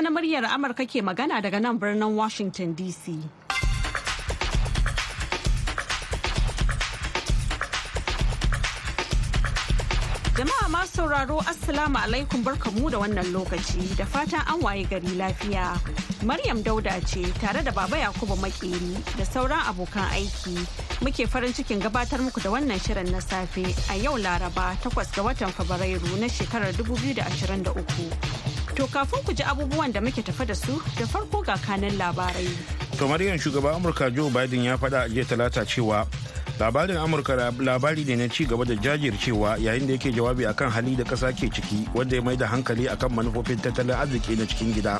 Hausa na muryar Amurka ke magana daga nan birnin Washington DC. Jama'a ma sauraro Assalamu alaikum barkamu da wannan lokaci da fatan an waye gari lafiya. Maryam Dauda ce tare da Baba Yakubu Makeri da sauran abokan aiki. Muke farin cikin gabatar muku da wannan shirin na safe a yau Laraba 8 ga watan Fabrairu na shekarar 2023. To kafin ku ji abubuwan da muke tafa da su da farko ga kanin labarai. To Maryam shugaban Amurka Joe Biden ya faɗa a jiya talata cewa labarin amurka labari ne na ci gaba da jajircewa yayin da yake jawabi akan hali da ƙasa ke ciki wanda ya mai da hankali akan manufofin tattalin arziki na cikin gida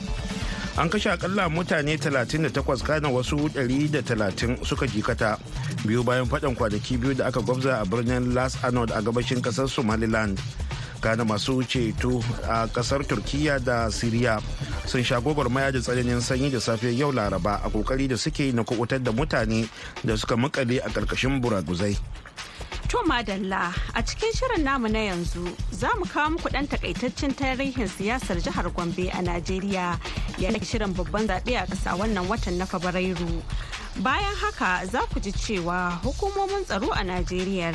an kashe akalla mutane 38 kana wasu 130 suka jikata biyu bayan faɗan kwanaki biyu da aka gwabza a birnin las anod a gabashin ƙasar somaliland kana masu ceto a ƙasar turkiya da siriya sun sha gwagwarmaya da tsananin sanyi da safe yau laraba a ƙoƙari da suke na kuɓutar da mutane da suka makale a ƙarƙashin buraguzai To madalla a cikin shirin namu na yanzu za mu kawo muku ɗan takaitaccen tarihin siyasar jihar Gombe a Najeriya yana shirin babban zaɓe a ƙasa wannan watan na Fabrairu. Bayan haka za ku ji cewa hukumomin tsaro a Najeriya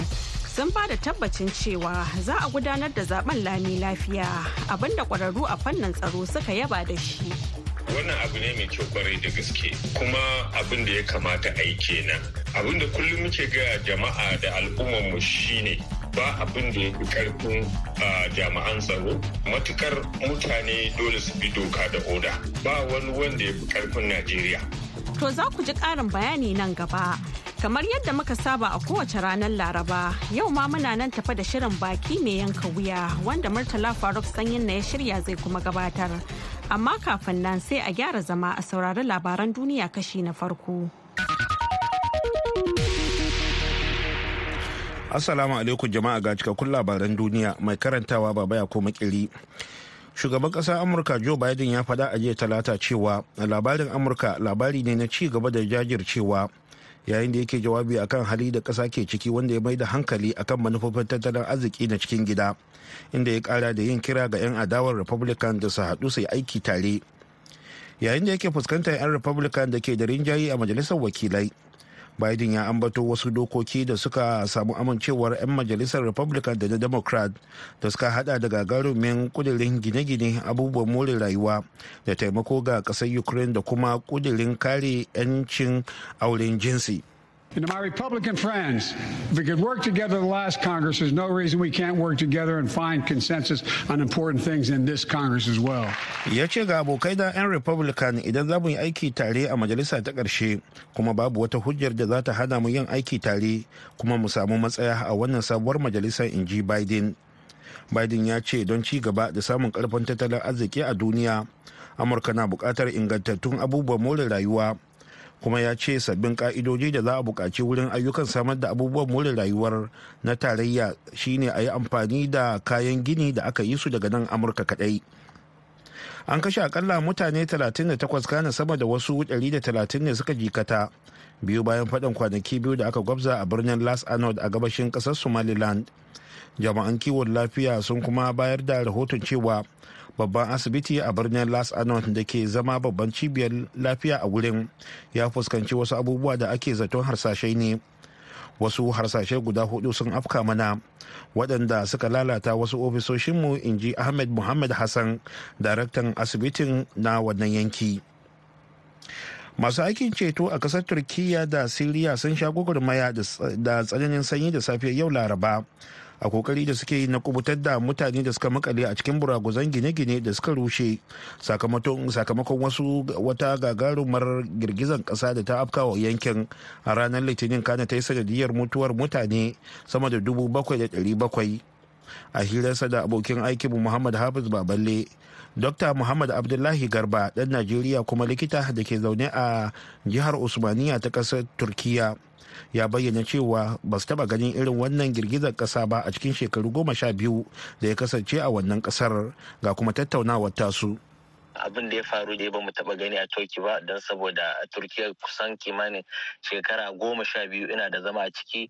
sun ba da tabbacin cewa za a gudanar da zaɓen lami lafiya abin da kwararru a fannin tsaro suka yaba da shi. wannan abu ne mai kyau ƙwarai da gaske kuma abin da ya kamata a yi kenan. Abin da kullum muke ga jama'a da al'ummarmu shine ba abin da ya fi ƙarfin jami'an tsaro. Matukar mutane dole su bi doka da oda ba wani wanda ya fi ƙarfin najeriya. To za ku ji ƙarin bayani nan gaba. Kamar yadda muka saba a kowace ranar Laraba, yau ma muna nan tafa da shirin baki mai yanka wuya wanda Murtala Faruk sanyin na ya shirya zai kuma gabatar. Amma kafin nan sai a gyara zama a saurari labaran duniya kashi na farko. Assalamu alaikum jama'a ga cikakkun labaran duniya mai karantawa baba ya ko makiri. Shugaban ƙasar amurka joe biden ya faɗa a jiya talata cewa labarin amurka labari ne na ci gaba da jajircewa yayin da yake jawabi akan hali da ƙasa ke ciki wanda ya mai da hankali akan manufofin tattalin arziki na cikin gida inda ya ƙara da yin kira ga 'yan adawar republican da su haɗu su yi aiki tare. Yayin da yake fuskantar 'yan republican da ke da rinjaye a majalisar wakilai biden ya ambato wasu dokoki da suka samu amincewar 'yan majalisar republican da na democrat da suka hada da gagarumin kudirin gine-gine abubuwan more rayuwa da taimako ga ƙasar ukraine da kuma kudirin kare 'yancin auren jinsi. And to my Republican friends, if we could work together in the last Congress, there's no reason we can't work together and find consensus on important things in this Congress as well. Ya ce ga abokai da 'yan Republican idan za mu yi aiki tare a majalisa ta ƙarshe kuma babu wata hujjar da za ta hana mu yin aiki tare kuma mu samu matsaya a wannan sabuwar Biden. Biden ya ce don ci gaba da samun karfin tattalin arziki a duniya, Amurka na buƙatar ingantattun abubuwan more rayuwa. Kuma ya ce sabbin ka'idoji da za a buƙaci wurin ayyukan samar da abubuwan more rayuwar na tarayya shine a yi amfani da kayan gini da aka yi su daga nan amurka kadai an kashe akalla mutane 38 kana sama da wasu 130 ne suka jikata. Biyu bayan faɗin kwanaki biyu da aka gwabza a birnin las anod a gabashin ƙasar somaliland. Jama'an kiwon lafiya sun kuma bayar da rahoton cewa babban asibiti a birnin las anon da ke zama babban cibiyar lafiya a wurin ya fuskanci wasu abubuwa da ake zaton harsashai ne. Wasu harsashe guda huɗu sun afka mana waɗanda suka lalata wasu ofisoshinmu in ji ahmed muhammad hassan daraktan asibitin na wannan yanki. Masu aikin ceto a ƙasar turkiya da siriya sun sha gwagwarmaya da tsananin sanyi da safiyar yau laraba a ƙoƙari da suke yi na kuɓutar da mutane da suka makale a cikin buraguzan gine-gine da suka rushe. Sakamakon wasu wata gagarumar girgizan kasa da ta afkawa yankin. A ranar litinin kana ta yi sanadiyar mutuwar mutane sama da dubu bakwai da ɗari bakwai. A hirarsa da abokin aikinmu muhammad hafiz baballe dr muhammad abdullahi garba ɗan najeriya kuma likita da ke zaune a jihar usmaniya ta ƙasar turkiya ya bayyana cewa ba su taba ganin irin wannan girgizar kasa ba a cikin shekaru goma sha biyu da ya kasance a wannan ƙasar ga kuma tattaunawar tasu. abin da ya faru da ba mu taba gani a turki ba don saboda turkiya kusan kimanin shekara goma sha biyu ina da zama a ciki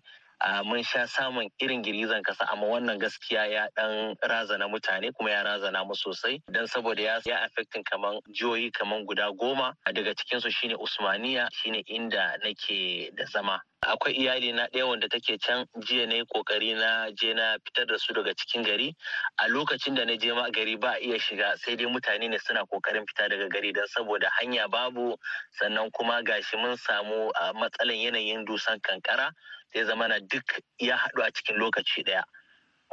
mun sha samun irin girgizan kasa amma wannan gaskiya ya dan razana mutane kuma ya razana mu sosai. Dan saboda ya ya affecting kaman jihohi kaman guda goma. Daga cikin su shine Usmaniya shine inda nake da zama. Akwai iyali na ɗaya wanda take can. Jiya ne ƙoƙari na je na fitar da su daga cikin gari. A lokacin da na je ma gari ba a iya shiga sai dai mutane ne suna ƙoƙarin fita daga gari don saboda hanya babu. Sannan kuma gashi mun samu matsalan yanayin dusan kankara. Zai zama na duk ya haɗu a cikin lokaci ɗaya.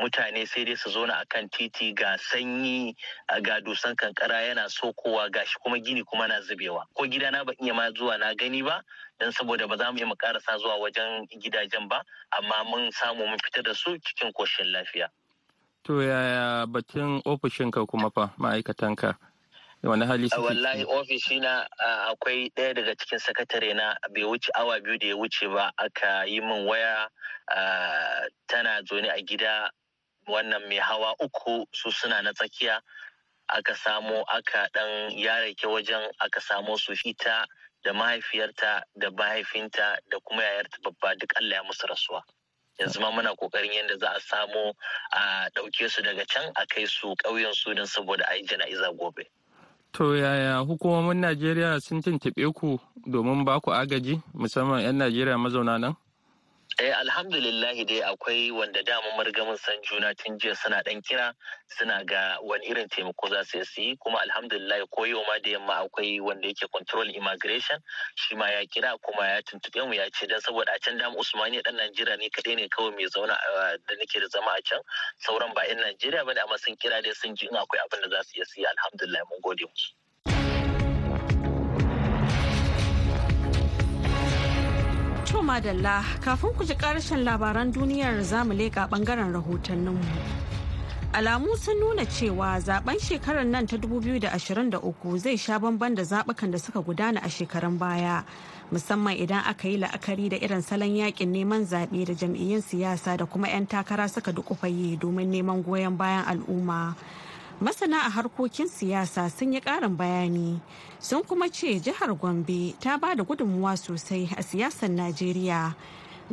Mutane sai dai su zauna a kan titi ga sanyi ga dusan kankara yana sokowa gashi kuma gini kuma na zubewa. Ko gidana ba iya ma zuwa na gani ba don saboda ba za mu iya mu karasa zuwa wajen gidajen ba amma mun samu mun fitar da su cikin koshin lafiya. To yaya batun ofishinka kuma fa ma'aikatanka? Wani hali suke wallahi ofishina akwai ɗaya daga cikin sakatare na bai wuce awa biyu da ya wuce ba aka yi min waya tana zone a gida wannan mai hawa uku su suna na tsakiya aka samo aka dan yarake wajen aka samo su ita da mahaifiyarta da mahaifinta da kuma yayarta babba duk Allah ya musu rasuwa yanzu ma muna ƙoƙarin yadda za a samo a ɗauke su daga can a kai su ƙauyen su don saboda a yi jana'iza gobe. To yaya hukumomin Najeriya sun tuntuɓe ku domin ba ku agaji musamman 'yan Najeriya mazauna nan? Eh alhamdulillah dai akwai wanda dama margamin san juna tun jiya suna dan kira suna ga wani irin taimako za su yi. Kuma alhamdulillah ko yau ma da yamma akwai wanda yake control immigration shi ma ya kira kuma ya tuntuɓe mu ya ce dan saboda a can dama Usmani dan Najeriya ne kadai ne kawai mai zauna da nake da zama a can. Sauran ba 'yan Najeriya ba ne amma sun kira dai sun ji in akwai abin da za su iya siya alhamdulillah mun gode musu. To madalla kafin ku ji ƙarshen labaran duniyar za mu leƙa ɓangaren rahotanninmu. Alamu sun nuna cewa zaɓen shekarar nan ta 2023 zai sha bamban da zaɓukan da suka gudana a shekarun baya. Musamman idan aka yi la'akari da irin salon yaƙin neman zaɓe da jam'iyyun siyasa da kuma 'yan takara suka dukufaye domin neman goyon bayan al'umma. Masana a harkokin siyasa sun yi karin bayani sun kuma ce jihar gombe ta ba da gudunmuwa sosai a siyasar najeriya.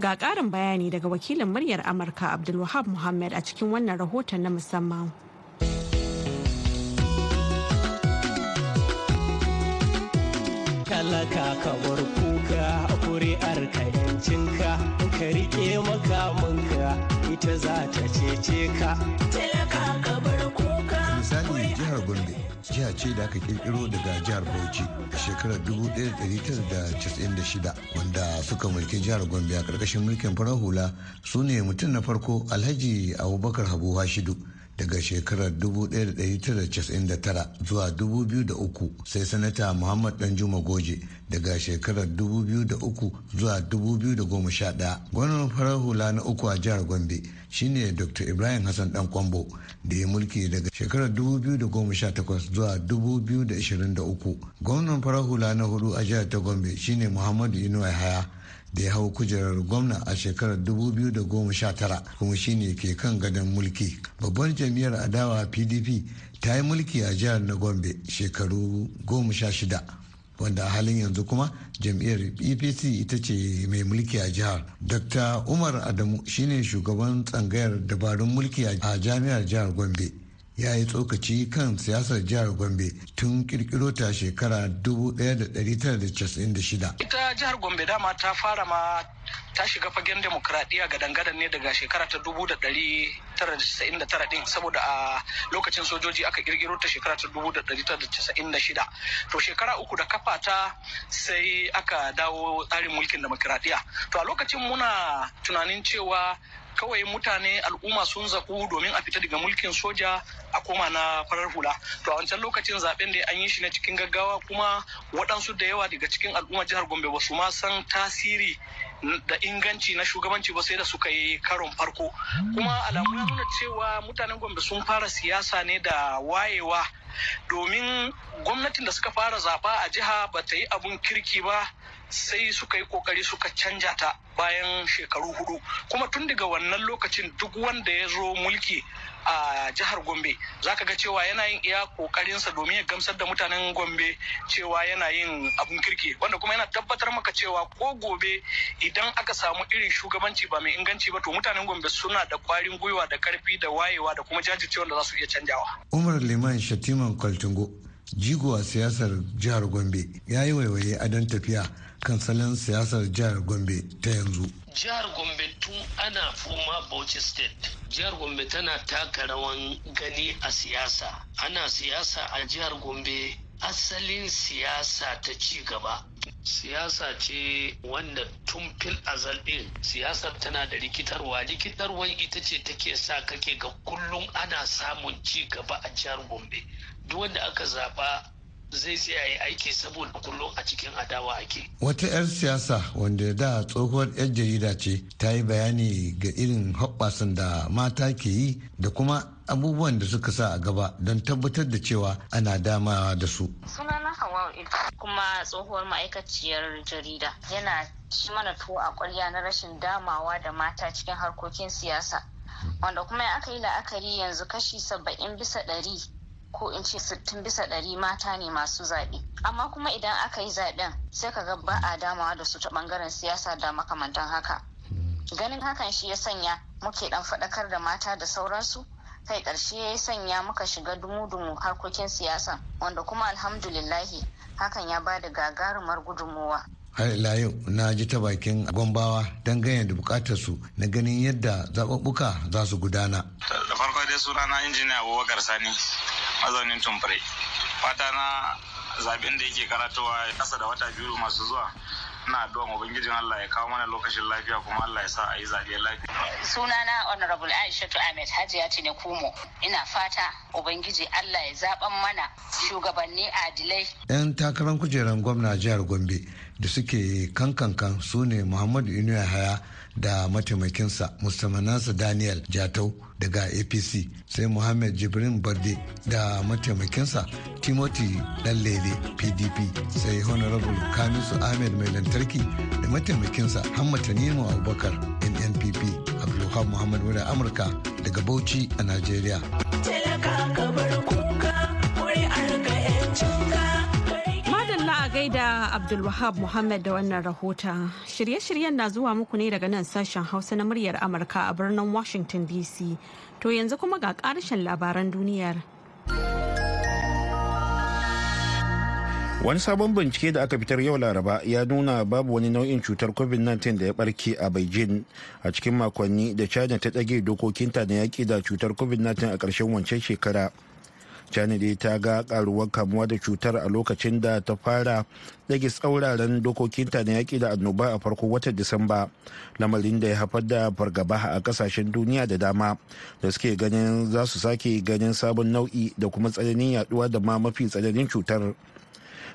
Ga karin bayani daga wakilin muryar amurka abdulwahab muhammad a cikin wannan rahoton na musamman. Talaka ka bar kuka kuri'ar ka yancinka ka riƙe makamanka ita za ta cece ka. Talaka jihar gombe jiha ce da aka kirkiro daga jihar bauchi a shekarar 1996 wanda suka mulki jihar gombe a ƙarƙashin mulkin farar hula. Su ne mutum na farko alhaji abubakar habu hashidu daga shekarar 1999 zuwa 2003 sai sanata muhammad danjuma goje daga shekarar 2003 zuwa 2011 gwamnan farar hula na uku a jihar gombe shine dr ibrahim hassan dan kwambo da ya mulki daga shekarar 2018 zuwa 2023 gwamnan farar hula na huɗu a jihar ta gombe shine muhammadu inuwa haya da ya hau kujerar gwamna a shekarar 2019 kuma shine ke kan gadon mulki. Babbar jam'iyyar adawa pdp ta yi mulki a jihar na gombe shekaru 16 wanda a halin yanzu kuma jam'iyyar epc ita ce mai mulki a jihar. Dr umar adamu shine shugaban tsangayar dabarun mulki a jami'ar jihar gombe. Ya yi tsokaci kan siyasar jihar gombe tun kirkiro ta shekara 1996 ita jihar gombe dama ta fara ma ta shiga fagen demokradiyya ga dangadan ne daga shekara ta 1999 din saboda a lokacin sojoji aka kirkiro ta shekara ta 1996 to shekara uku da kafa ta sai aka dawo tsarin mulkin demokradiyya. To a lokacin muna tunanin cewa kawai mutane al'umma sun zaɓu domin a fita daga mulkin soja a koma na farar hula. To a wancan lokacin zaɓen da an yi shi na cikin gaggawa kuma waɗansu da yawa daga cikin al'umma jihar gombe ba su ma san tasiri da inganci na shugabanci ba sai da suka yi karon farko. Kuma alamu ya nuna cewa mutanen gombe sun fara siyasa ne da wayewa domin gwamnatin da suka fara zaba a jiha ba ta yi abun kirki ba sai suka yi ƙoƙari suka canja ta bayan shekaru huɗu. Kuma tun daga wannan lokacin duk wanda ya zo mulki a jihar gombe zaka ga cewa yana yin iya kokarinsa domin ya gamsar da mutanen gombe cewa yana yin abun kirki. Wanda kuma yana tabbatar maka cewa ko gobe idan aka samu irin shugabanci ba mai inganci ba to mutanen gombe suna da kwarin gwiwa da ƙarfi da wayewa da kuma jajircewa da za su iya canjawa. Umar liman shatiman kwaltungo jigo a siyasar jihar gombe ya yi waiwaye adon tafiya kan salon siyasar jihar gombe ta yanzu. Jihar gombe tun ana fuma bauchi state. Jihar gombe tana taka rawan gani a siyasa. Ana siyasa a jihar gombe. Asalin siyasa ta ci gaba. Siyasa ce wanda tun fil azal din siyasar tana da rikitarwa. Rikitarwan ita ce take sa kake ga kullum ana samun ci gaba a jihar gombe. Duk wanda aka zaba zai tsaya yi aiki saboda kullum a cikin adawa ake. Wata 'yar siyasa wanda da tsohuwar 'yar jarida ce ta yi bayani ga irin hoɓɓasan da mata ke yi da kuma abubuwan da suka sa a gaba don tabbatar da cewa ana damawa da su. Sunana Hawa kuma tsohuwar ma'aikaciyar jarida yana ci mana tuwo a ƙwarya na rashin damawa da mata cikin harkokin siyasa. Wanda kuma aka yi la'akari yanzu kashi saba'in bisa ɗari ko in ce sittin bisa ɗari mata ne masu zaɓe. Amma kuma idan aka yi zaɓen sai ka ga ba a damawa da su ta ɓangaren siyasa da makamantan haka. Ganin hakan shi ya sanya muke ɗan faɗakar da mata da sauransu. Kai ƙarshe ya sanya muka shiga dumu-dumu harkokin siyasa wanda kuma alhamdulillahi hakan ya ba da gagarumar gudunmuwa har ila yau na ji ta bakin gombawa dangane da buƙatar su na ganin yadda zaɓuɓɓuka za su gudana. da farko dai sunana injiniya abubakar sani. Mazaunin tumfure fata na zaɓen da yake karatowa kasa da wata biyu masu zuwa ina addu'a ubangijin Allah ya kawo mana lokacin lafiya kuma Allah ya sa a yi zaɓe lafiya. Sunana Honorable Aishatu Ahmed Hajiya ne Kumo. Ina fata Ubangiji Allah ya zaɓan mana shugabanni adilai. 'Yan takarar kujerar gwamna jihar Gombe da suke kankankan su ne Muhammadu Inu Haya da mataimakinsa Mustapha Nasa Daniel Jatau daga apc sai muhammad jibrin barde da mataimakinsa timothy ɗanlele pdp sai honorable kamisu ahmed mai lantarki da mataimakinsa hamad tanimu abubakar nnpp abdulhab muhammad wadda amurka daga bauchi a nigeria gaida Abdulwahab Muhammad da wannan rahoton. Shirye-shiryen na zuwa muku ne daga nan sashen Hausa na muryar Amurka a birnin Washington DC. To yanzu kuma ga ƙarshen labaran duniyar. Wani sabon bincike da aka fitar yau Laraba ya nuna babu wani nau'in cutar COVID-19 da ya barke a Beijing a cikin makonni da China ta ɗage dokokinta na yaƙi da cutar COVID-19 a ƙarshen wancan shekara. China dai ta ga karuwar kamuwa da cutar a lokacin da ta fara dage tsauraran dokokinta na yaƙi da annoba a farko watan disamba. Lamarin da ya haifar da fargaba a ƙasashen duniya da dama da suke ganin za su sake ganin sabon nau'i da kuma tsananin yaɗuwa da ma mafi tsananin cutar.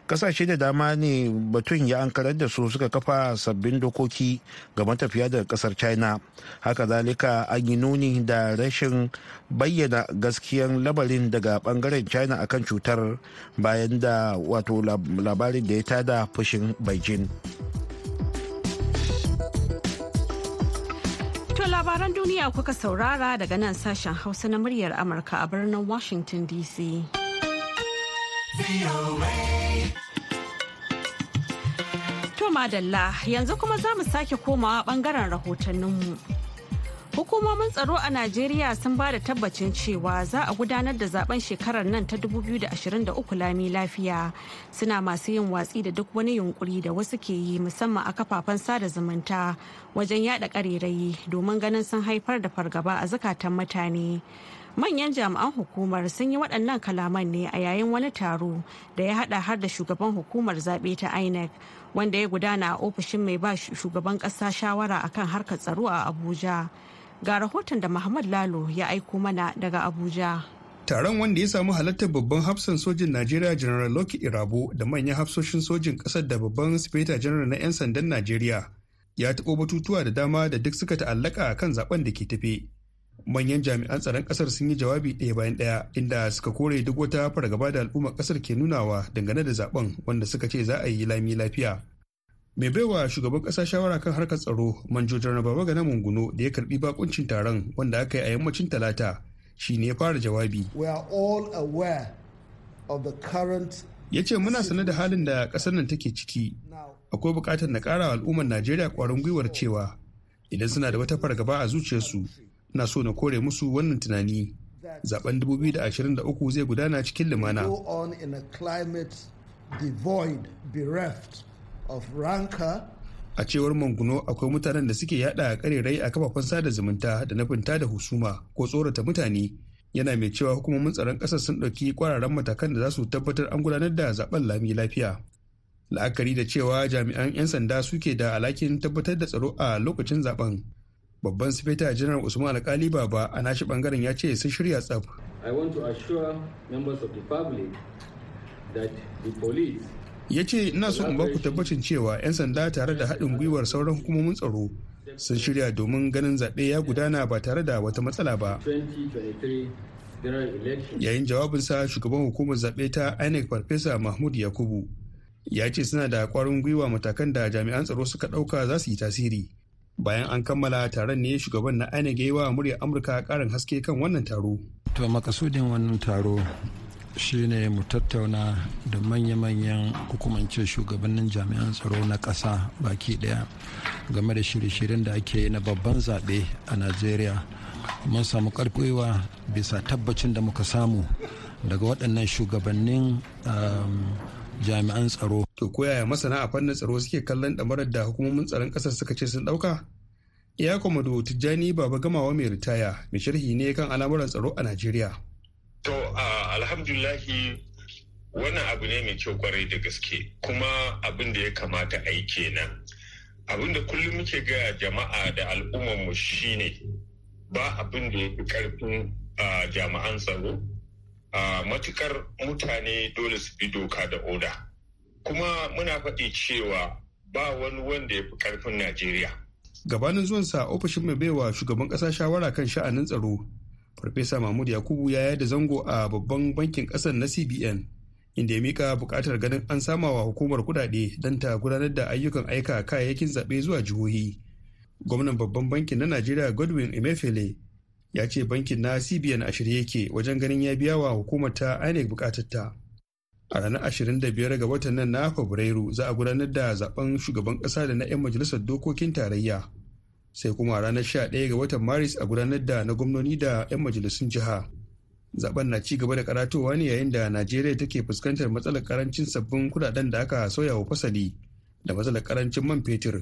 Ƙasashe da dama ne batun ya ankarar da su suka kafa sabbin dokoki ga matafiya daga ƙasar china. Haka zalika an yi nuni da rashin bayyana gaskiyan labarin daga ɓangaren china akan cutar bayan da wato labarin da ya tada fushin beijing. Labaran duniya kuka saurara daga nan sashen hausa na muryar amurka a birnin washington dc To madalla yanzu kuma za mu sake komawa ɓangaren rahotanninmu. Hukumomin tsaro a Najeriya sun ba da tabbacin cewa za a gudanar da zaɓen shekarar nan ta 2023 lami lafiya suna masu yin watsi da duk wani yunkuri da wasu ke yi musamman a kafafen sada zumunta wajen yada karerayi domin ganin sun haifar da fargaba a zukatan mutane. Manyan jami'an hukumar sun yi waɗannan kalaman ne a yayin wani taro da ya haɗa har da shugaban hukumar zaɓe ta inec wanda ya gudana a ofishin mai ba shugaban ƙasa shawara akan harkar tsaro a abuja. Ga rahoton da muhammad lalo ya aiko mana daga abuja. Taron wanda ya samu halartar babban hafsan sojin najeriya general loki irabo da manyan hafsoshin sojin ƙasar da babban sifeta general na 'yan sandan najeriya ya taɓo batutuwa da dama da duk suka ta'allaka kan zaɓen da ke tafe. Manyan jami'an tsaron ƙasar sun yi jawabi ɗaya bayan ɗaya inda suka kore duk wata fargaba da al'ummar ƙasar ke nunawa dangane da zaɓen wanda suka ce za a yi lami lafiya. Mai baiwa shugaban kasa shawara kan harkar tsaro manjo janar baba gana munguno da ya karɓi bakuncin taron wanda aka yi a yammacin talata shi ne ya fara jawabi. We are all aware of the current ya ce muna sane da halin da ƙasar nan take ciki. Akwai buƙatar na ƙara al'ummar najeriya ƙwarin gwiwar cewa idan suna da wata fargaba a zuciyarsu na so na kore musu wannan tunani. Zaben 2023 zai gudana cikin lumana. A climate devoid bereft of rancor. A cewar manguno akwai mutanen da suke yada karerai a kafafen sada zumunta da nufinta da husuma ko tsorata mutane. Yana mai cewa hukumomin tsaron ƙasar sun ɗauki kwararan matakan da za su tabbatar an gudanar da zaɓen lami lafiya. La'akari da cewa jami'an 'yan sanda suke da alhakin tabbatar da tsaro a lokacin zaɓen. Babban sifeta janar usman alkali baba a nashi ɓangaren ya ce sun shirya tsaf. I want to assure members of the public that the police ya ce ina so in baku tabbacin cewa 'yan sanda tare da haɗin gwiwar sauran hukumomin tsaro sun shirya domin ganin zaɓe ya gudana ba tare da wata matsala ba. 2023 general election. Yayin jawabinsa shugaban hukumar zaɓe ta inec farfesa mahmud yakubu ya ce suna da ƙwarin gwiwa matakan da jami'an tsaro suka ɗauka za su yi tasiri. Bayan an kammala taron ne shugaban na inec wa muryar amurka ƙarin haske kan wannan taro. To makasudin wannan taro shine mu tattauna da manya-manyan hukumance shugabannin jami'an tsaro na ƙasa baki ɗaya game da shirye-shiryen da ake yi na babban zaɓe a najeriya. Mun samu ƙarfewa bisa tabbacin da muka samu daga waɗannan shugabannin jami'an tsaro. To koyaya masana a fannin tsaro suke kallon ɗamarar da hukumomin tsaron ƙasar suka ce sun ɗauka? Ya kwamado tijjani baba gamawa mai ritaya mai sharhi ne kan al'amuran tsaro a najeriya. To alhamdulahi wannan abu ne mai kyau ƙwarai da gaske. Kuma abin da ya kamata a yi kenan. Abin da kullum muke ga jama'a da al'ummarmu shine ba abin da ya fi ƙarfin uh, jami'an tsaro matuƙar mutane dole su bi doka da oda. Kuma muna faɗi cewa ba wani wanda ya fi ƙarfin Najeriya. gabanin zuwansa ofishin mai baiwa shugaban ƙasa shawara kan sha'anin tsaro farfesa mahmud yakubu ya yada zango a babban bankin ƙasar na cbn inda ya mika buƙatar ganin an sama wa hukumar kudade don ta gudanar da ayyukan aika kayayyakin zaɓe zuwa jihohi gwamnan babban bankin na najeriya godwin emefiele ya ce bankin na cbn a shirye yake wajen ganin ya biya wa hukumar ta inec bukatarta. A ranar 25 ga watan nan na fabrairu za a gudanar da zaɓen shugaban kasa da na 'yan majalisar dokokin tarayya. Sai kuma ranar 11 ga watan maris a gudanar da na gwamnoni da 'yan majalisun jiha. Zaben na ci gaba da karatowa ne yayin da najeriya take fuskantar matsalar ƙarancin sabbin kuɗaɗen da aka sauya wa fasali da matsalar ƙarancin man fetur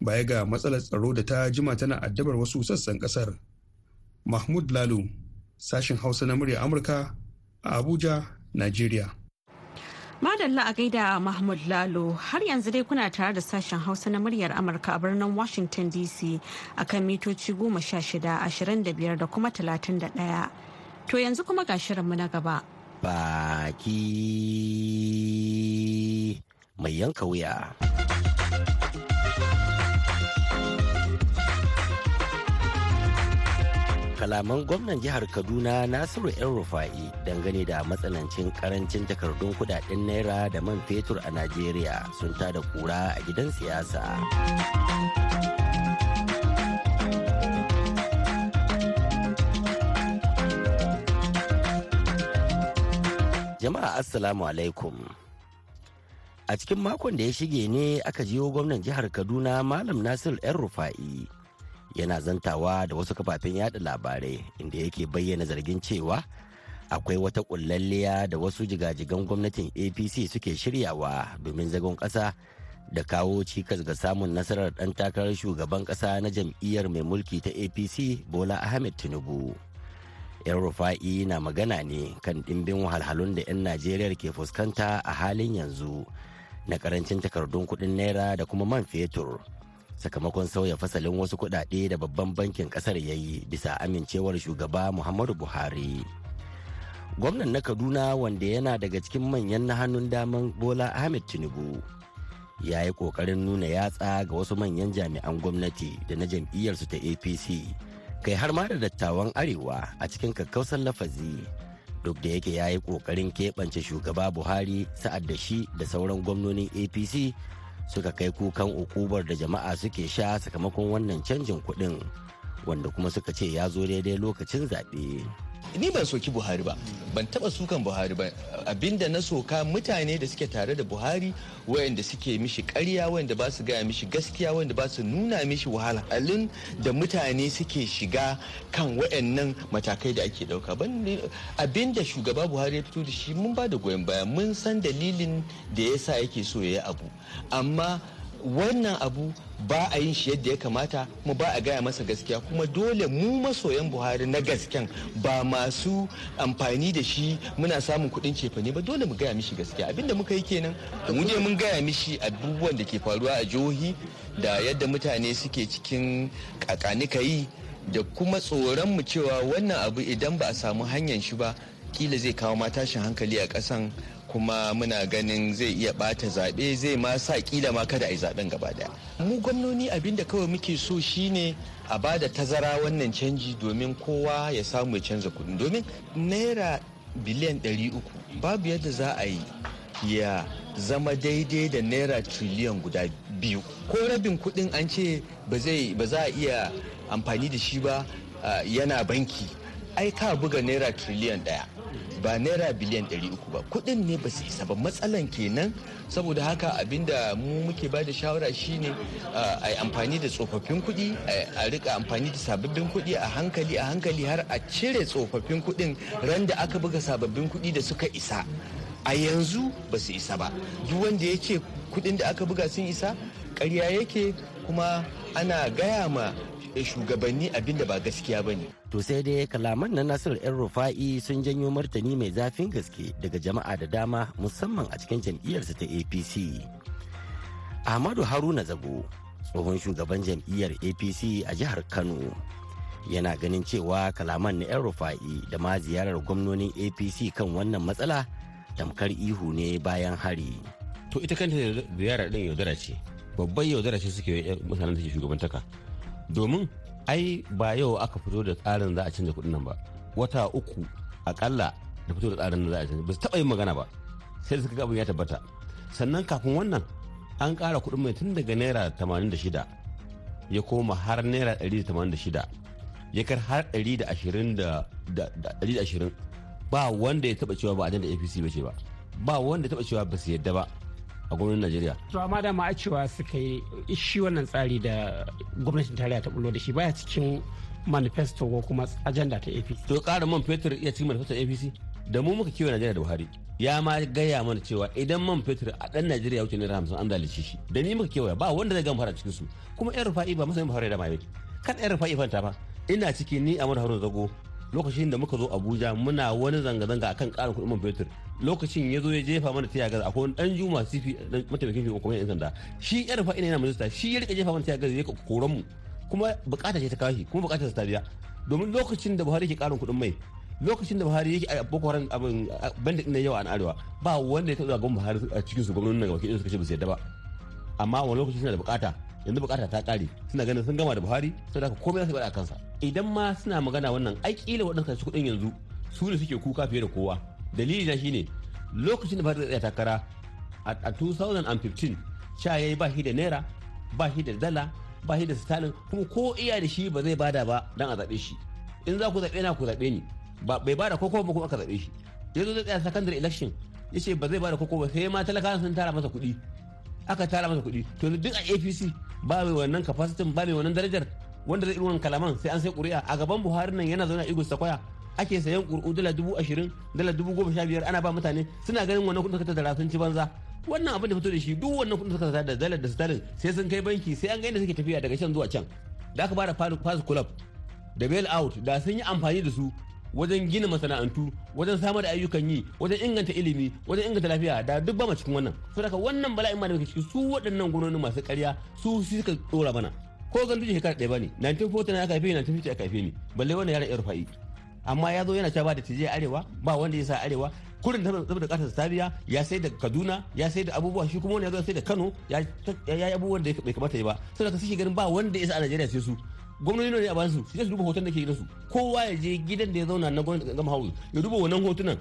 baya ga matsalar tsaro da ta jima tana addabar wasu sassan ƙasar mahmud lalu sashen hausa na murya amurka a abuja najeriya Madalla a gaida Mahmud Lalo har yanzu dai kuna tare da sashen Hausa na muryar Amurka a birnin Washington DC akan mitoci goma sha shida ashirin da biyar da kuma talatin da ɗaya. To yanzu kuma ga shirinmu na gaba. Baki mai yanka wuya. Kalaman gwamnan jihar kaduna nasiru yan rufa'i dangane da matsanancin ƙarancin takardun kuɗaɗen naira da man fetur a najeriya sun tada kura a gidan siyasa. Jama'a assalamu alaikum. A cikin makon da ya shige ne aka jiyo gwamnan jihar kaduna malam nasiru yan rufa'i yana zantawa da wasu kafafen yada labarai inda yake bayyana zargin cewa akwai wata kullalliya da wasu jigajigan gwamnatin apc suke shiryawa domin zagon ƙasa da kawo cikas ga samun nasarar ɗan takarar shugaban ƙasa na jam'iyyar mai mulki ta apc bola ahmed tinubu. Yan rufa'i na magana ne kan ɗimbin wahalhalun da 'yan najeriya ke fuskanta a halin yanzu na ƙarancin takardun kuɗin naira da kuma man fetur. Sakamakon sauya fasalin wasu kuɗaɗe da babban bankin ƙasar ya yi bisa amincewar shugaba muhammadu buhari. Gwamnan na kaduna wanda yana daga cikin manyan na hannun daman bola ahmed tinubu ya yi ƙoƙarin nuna yatsa ga wasu manyan jami'an gwamnati da na jam'iyyarsu ta apc kai har ma da dattawan arewa a cikin kakkausan lafazi. Duk da yake ya yi ƙoƙarin keɓance shugaba buhari sa'ad da shi da sauran gwamnonin apc suka kai kukan ukubar da jama'a suke sha sakamakon wannan canjin kuɗin. Wanda kuma suka ce ya zo daidai lokacin zaɓe. ni ban soki buhari ba. Ban taba sukan buhari ba. Abinda na soka mutane da suke tare da buhari wayanda suke mishi karya wayanda ba su gaya mishi gaskiya wayanda ba su nuna mishi wahalhalun da mutane suke shiga kan wayannan matakai da ake ɗauka abin da shugaba buhari ya fito da shi mun ba da goyon baya. Mun san dalilin da yasa yake so ya yi abu. Amma wannan abu ba a yin shi yadda ya kamata kuma ba a gaya masa gaskiya kuma dole mu masoyan buhari na gasken ba masu amfani da shi muna samun kuɗin cefane ba dole mu gaya mishi gaskiya. Abinda muka yi kenan mu ne mun gaya mishi abubuwan da ke faruwa a jihohi da yadda mutane suke cikin kakanika yi da kuma tsoron mu cewa wannan abu idan ba a samu hanyar shi ba kila zai kawo matashin hankali a ƙasan kuma muna ganin zai iya bata zaɓe zai ma sa kila ma kada a yi zaɓen gaba ɗaya mu gwamnoni abin da kawai muke so shine a ba da tazara wannan canji domin kowa ya samu ya canza kuɗin. Domin naira biliyan 300 babu yadda za a yi ya zama daidai da naira triliyan guda biyu. Ko rabin kuɗin an ce ba za a iya amfani da shi ba yana banki. Ai ka buga naira triliyan ɗaya. Ba naira biliyan 300 ba. Kudin ne ba su isa ba. Matsalan kenan. Saboda haka abin da mu muke ba da shawara shine a yi amfani da tsofaffin kuɗi a riƙa amfani da sababbin kuɗi a hankali a hankali har a cire tsofaffin kuɗin ran da aka buga sababbin kuɗi da suka isa. A yanzu ba su isa ba. Duk wanda ya ce kuɗin da aka buga sun isa karya yake kuma ana gaya ma shugabanni abin da ba gaskiya ba ne. To sai dai kalaman na Nasiru ‘yan Rufa'i sun janyo martani mai zafin gaske daga jama'a da dama musamman a cikin jam'iyyarsa ta APC. Ahmadu Haruna Zago, tsohon shugaban jam'iyyar APC a jihar Kano, yana ganin cewa kalaman na ‘yan Rufa'i da ma ziyarar gwamnonin APC kan wannan matsala tamkar ihu ne bayan hari. To ita kanta ziyarar ɗin yaudara ce, babban yaudara ce suke mutanen da ke shugabantaka. Domin ai ba yau aka fito da tsarin za a canza kuɗin nan ba. Wata uku akalla da fito da tsarin za a canza ba su taɓa yin magana ba sai da suka ga abin ya tabbata. Sannan kafin wannan an ƙara kuɗin mai tun daga naira 86 ya koma har naira 186 ya kar har 120 ba wanda ya taɓa cewa ba a da apc ba ce ba. Ba wanda ya taɓa cewa ba su yadda ba. A gwamnatin Najeriya. To amma da ma cewa suka yi shi wannan tsari da gwamnatin tarayya ta bullo da shi baya cikin manifesto ko kuma ajanda ta APC. To ƙara man fetur iya cikin manifesto APC da mu muka kewa Najeriya da Buhari. Ya ma gaya mana cewa idan man fetur a ɗan Najeriya wuce naira hamsin an dalice shi. Da ni muka kewaya ba wanda zai gama fara cikin su. Kuma yan rufa'i ba masanin Buhari da mai. Kan yan rufa'i fanta fa. Ina ciki ni a Haruna Zago lokacin da muka zo Abuja muna wani zanga-zanga akan ƙarin kuɗin man fetur. Lokacin ya zo ya jefa mana tiya gaza akwai dan juma sifi mataimakin shugaban kuma yan sanda. Shi ya rufa ina yana minista shi ya riƙa jefa mana tiya gaza ya koran mu. Kuma buƙata ce ta kawo shi kuma buƙata ta biya. Domin lokacin da Buhari ke karin kuɗin mai lokacin da Buhari yake a Boko Haram abin bandit na yawa a arewa ba wanda ya taɓa gwamnati Buhari a cikin su gwamnonin nan gaba suka ce ba su yadda ba. Amma wani lokaci suna da buƙata yanzu buƙata ta kare suna ganin sun gama da Buhari saboda haka komai za su ba da kansa. Idan ma suna magana wannan ai kila waɗanda su kuɗin yanzu su ne suke kuka fiye da kowa. Dalili na shine lokacin da ba da takara a 2015 sha ya yi ba shi da naira ba shi da dala ba shi da stalin kuma ko iya da shi ba zai ba da ba dan a zaɓe shi. In za ku zaɓe na ku zaɓe ni. Ba bai ba da koko ba kuma aka zaɓe shi. Ya zo zai tsaya secondary election ya ce ba zai ba da koko ba sai ma talakawa sun tara masa kuɗi. Aka tara masa kuɗi. To duk a apc ba mai wannan capacity ba mai wannan darajar. Wanda zai irin kalaman sai an sai ƙuri'a. A gaban buhari nan yana zaune a igos sakwaya ake sayan ƙurƙu dala dubu ashirin dala dubu goma sha biyar ana ba mutane. Suna ganin wannan kuɗin suka tattara sun ci banza. Wannan abin da fito da shi duk wannan kuɗin suka tattara da dalar da stalin sai sun kai banki sai an ga inda suke tafiya daga can zuwa can. Da aka ba da pass club da bail out da sun yi amfani da su wajen gina masana'antu wajen samar da ayyukan yi wajen inganta ilimi wajen inganta lafiya da duk ba cikin wannan. Saboda wannan bala'in ma da muke ciki su waɗannan gwamnoni masu ƙarya su suka tsora mana. Ko gandu shekara ɗaya ba ne 1940 aka haife ni 1950 aka haife ni balle wannan yaran rufa'i. Amma ya zo yana cewa ba da tije arewa ba wanda ya sa arewa. Kurin da saboda ƙasar ta biya ya sai da kaduna ya sai da abubuwa shi kuma wani ya zo sai da kano ya yi abubuwan da bai kamata ya ba. Saboda ka suke ganin ba wanda ya sa a najeriya sai su. Gwamnati ne a ba su su je su duba hoton da ke gidansu. Kowa ya je gidan da ya zauna na gwamnati gama house ya duba wannan hotunan.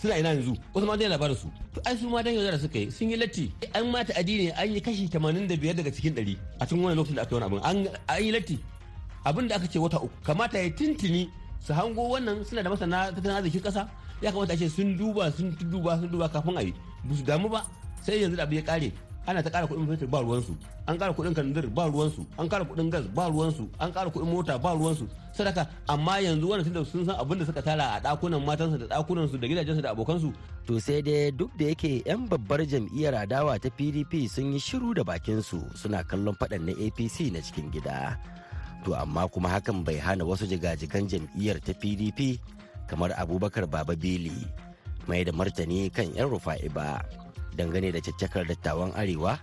Suna ina yanzu? Wasu ma dai labarin su to ai su ma dan yaudara suka yi. Sun yi latti. An mata addini an yi kashi 85 daga cikin 100 a cikin wannan lokacin da aka yi wani abin. An yi latti. Abin da aka ce wata uku. Kamata ya tintini su hango wannan suna da masana tattalin arzikin kasa ya kamata a ce sun duba sun duba sun duba kafin a yi. Ba su damu ba. Sai yanzu da abu ya kare ana ta kara kuɗin fetur ba ruwansu. An kara kuɗin kandir ba ruwansu. An kara kuɗin gas ba ruwansu. An kara kuɗin mota ba ruwansu. Sadaka amma yanzu wannan tunda sun san abin da suka tara a ɗakunan matansu da ɗakunansu da gidajensu da abokansu. To sai dai duk da yake 'yan babbar jam'iyyar adawa ta pdp sun yi shiru da bakinsu suna kallon faɗan na apc na cikin gida. To amma kuma hakan bai hana wasu jigajigan jam'iyyar ta pdp kamar abubakar baba beli mai da martani kan 'yan rufa'i ba. Dangane da caccakar dattawan arewa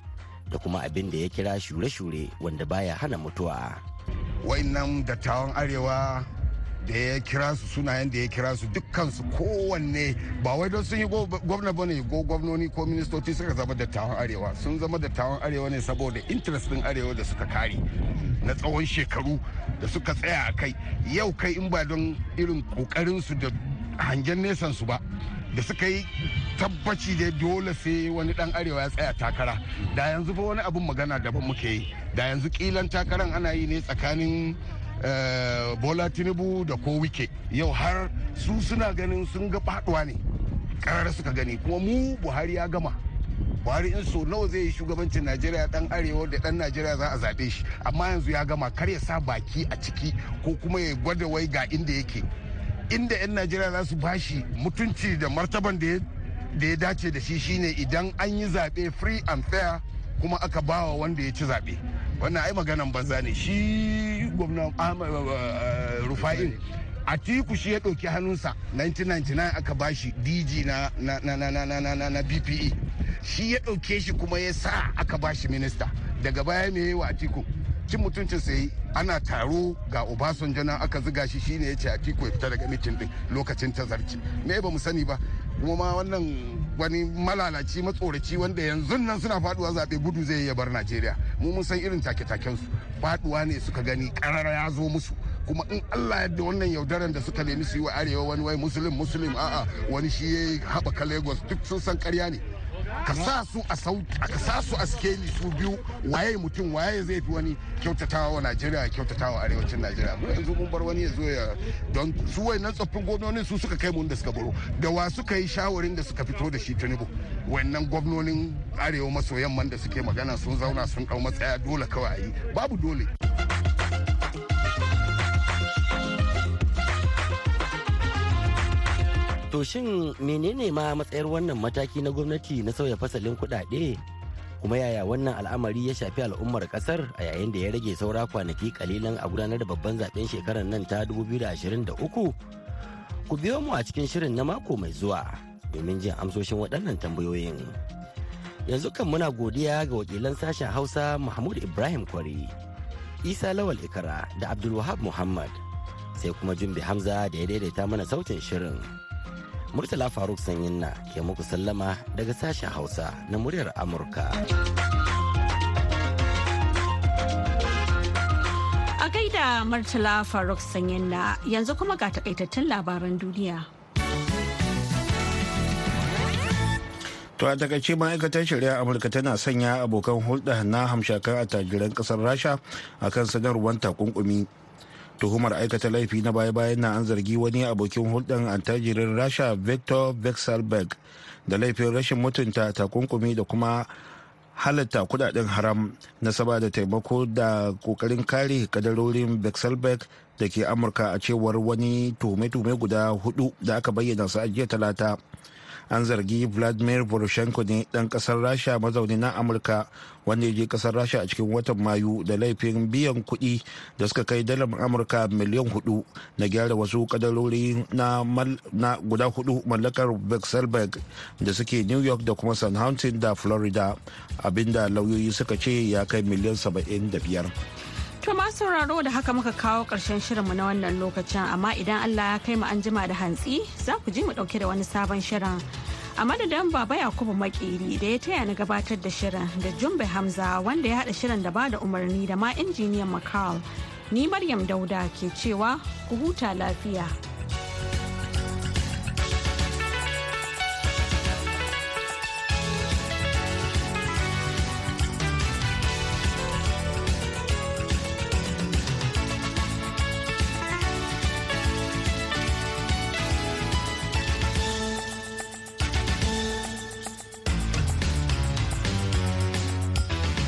da kuma abin da ya kira shure-shure wanda baya hana mutuwa. Wa'innan dattawan arewa da ya kira su sunayen da ya kira su dukkansu kowanne ba wai don sun yi gwamna ba ne ko gwamnoni ko ministoci suka zama dattawan arewa sun zama dattawan arewa ne saboda interest din arewa da suka kare na tsawon shekaru da suka tsaya a kai yau kai in ba don irin kokarinsu da hangen nesan su ba da suka yi tabbaci da dole sai wani dan arewa ya tsaya takara. Da yanzu fa wani abun magana daban muke yi. Da yanzu kilan takaran ana yi ne tsakanin bola tinubu da ko wike. Yau har su suna ganin sun ga faɗuwa ne. Karar suka gani. Kuma mu buhari ya gama. Buhari in so nawa zai yi shugabancin najeriya dan arewa da dan najeriya za a zaɓe shi. Amma yanzu ya gama. Kar ya sa baki a ciki ko kuma ya gwada wai ga inda yake. Inda 'yan najeriya za su bashi mutunci da martaban da ya dace da shi shine idan an yi zaɓe free and fair kuma aka bawa wanda ya ci zaɓe. Wannan ai maganan banza ne. Shi gwamna rufa'in atiku shi ya ɗauki hannunsa. 1999 aka bashi dg na, na, na, na, na, na, na, na bpe shi ya ɗauke shi kuma ya sa aka bashi minista. Daga baya me wa atiku? Cin mutuncin sai ana taro ga obasanjo nan aka ziga shi shine ya ce atiku ya fita daga mitin din lokacin tazarci. Me ba mu sani ba kuma ma wannan wani malalaci matsoraci wanda yanzu nan suna faɗuwa zaɓe gudu zai iya bar najeriya. Mu mun san irin take-taken su faɗuwa ne suka gani karara ya zo musu. Kuma in allah yadda wannan yaudaran da suka nemi su yi wa arewa wani wai musulun musulun a'a wani shi ya haɓaka lagos duk sun san karya ne. Ka sa su a ka sa su a skeli su biyu. Waye mutum waye zai fi wani kyautatawa wa Najeriya kyautatawa wa arewacin Najeriya? Mu yanzu mun bar wani ya zo ya don su wayannan tsoffin gwamnonin su suka kai mu da suka baro. Da wa suka yi shawarin da suka fito da shi Tinubu? Wayannan gwamnonin arewa maso yamman da suke magana sun zauna sun ɗau matsaya dole kawai babu dole. To shin menene ma matsayar wannan mataki na gwamnati na sauya fasalin kuɗaɗe? Kuma yaya wannan al'amari ya shafi al'ummar ƙasar a yayin da ya rage saura kwanaki kalilan a gudanar da babban zaɓen shekarar nan ta 2023? Ku biyo mu a cikin shirin na mako mai zuwa domin jin amsoshin waɗannan tambayoyin. Yanzu kan muna godiya ga wakilan sashen Hausa Mahmud Ibrahim Kwari, Isa Lawal Ikara da Abdulwahab Muhammad, sai kuma Jumbi Hamza da ya daidaita mana sautin shirin. Murtala Faruk Sanyin na ke muku sallama daga sashen Hausa na muryar Amurka. A gaida Murtala Faruk Sanyin na yanzu kuma ga takaitattun labaran duniya. To a taƙaice ma'aikatar shari'a Amurka tana sanya abokan hulɗa na hamshakan attajiran ƙasar Rasha akan sanarwar takunkumi. Tuhumar aikata laifi na baya-bayan na an zargi wani abokin hulɗar antajirin rasha victor vexelberg da laifin rashin mutunta takunkumi da kuma halatta kuɗaɗen haram. Na saba da taimako da ƙoƙarin kare kadarorin vexelberg da ke amurka a cewar wani tuhume-tuhume guda huɗu da aka bayyana su a jiya talata. An zargi vladimir poroshenko ne dan ƙasar rasha mazauni na amurka wanda ya je ƙasar rasha a cikin watan mayu da laifin biyan kuɗi da suka kai dalar amurka miliyan huɗu na gyara wasu kadarori na, na guda huɗu mallakar vexelberg da suke new york da kuma southampton da florida abin da lauyoyi suka ce ya kai miliyan 75 To ma sauraro da haka muka kawo ƙarshen shirinmu na wannan lokacin amma idan Allah ya kai mu an jima da hantsi za ku ji mu ɗauke da wani sabon shirin. A madadin Baba Yakubu Makeri da ya taya na gabatar da shirin da Jumbe Hamza wanda ya haɗa shirin da ba da umarni da ma injiniyan Makal. Ni Maryam Dauda ke cewa ku huta lafiya.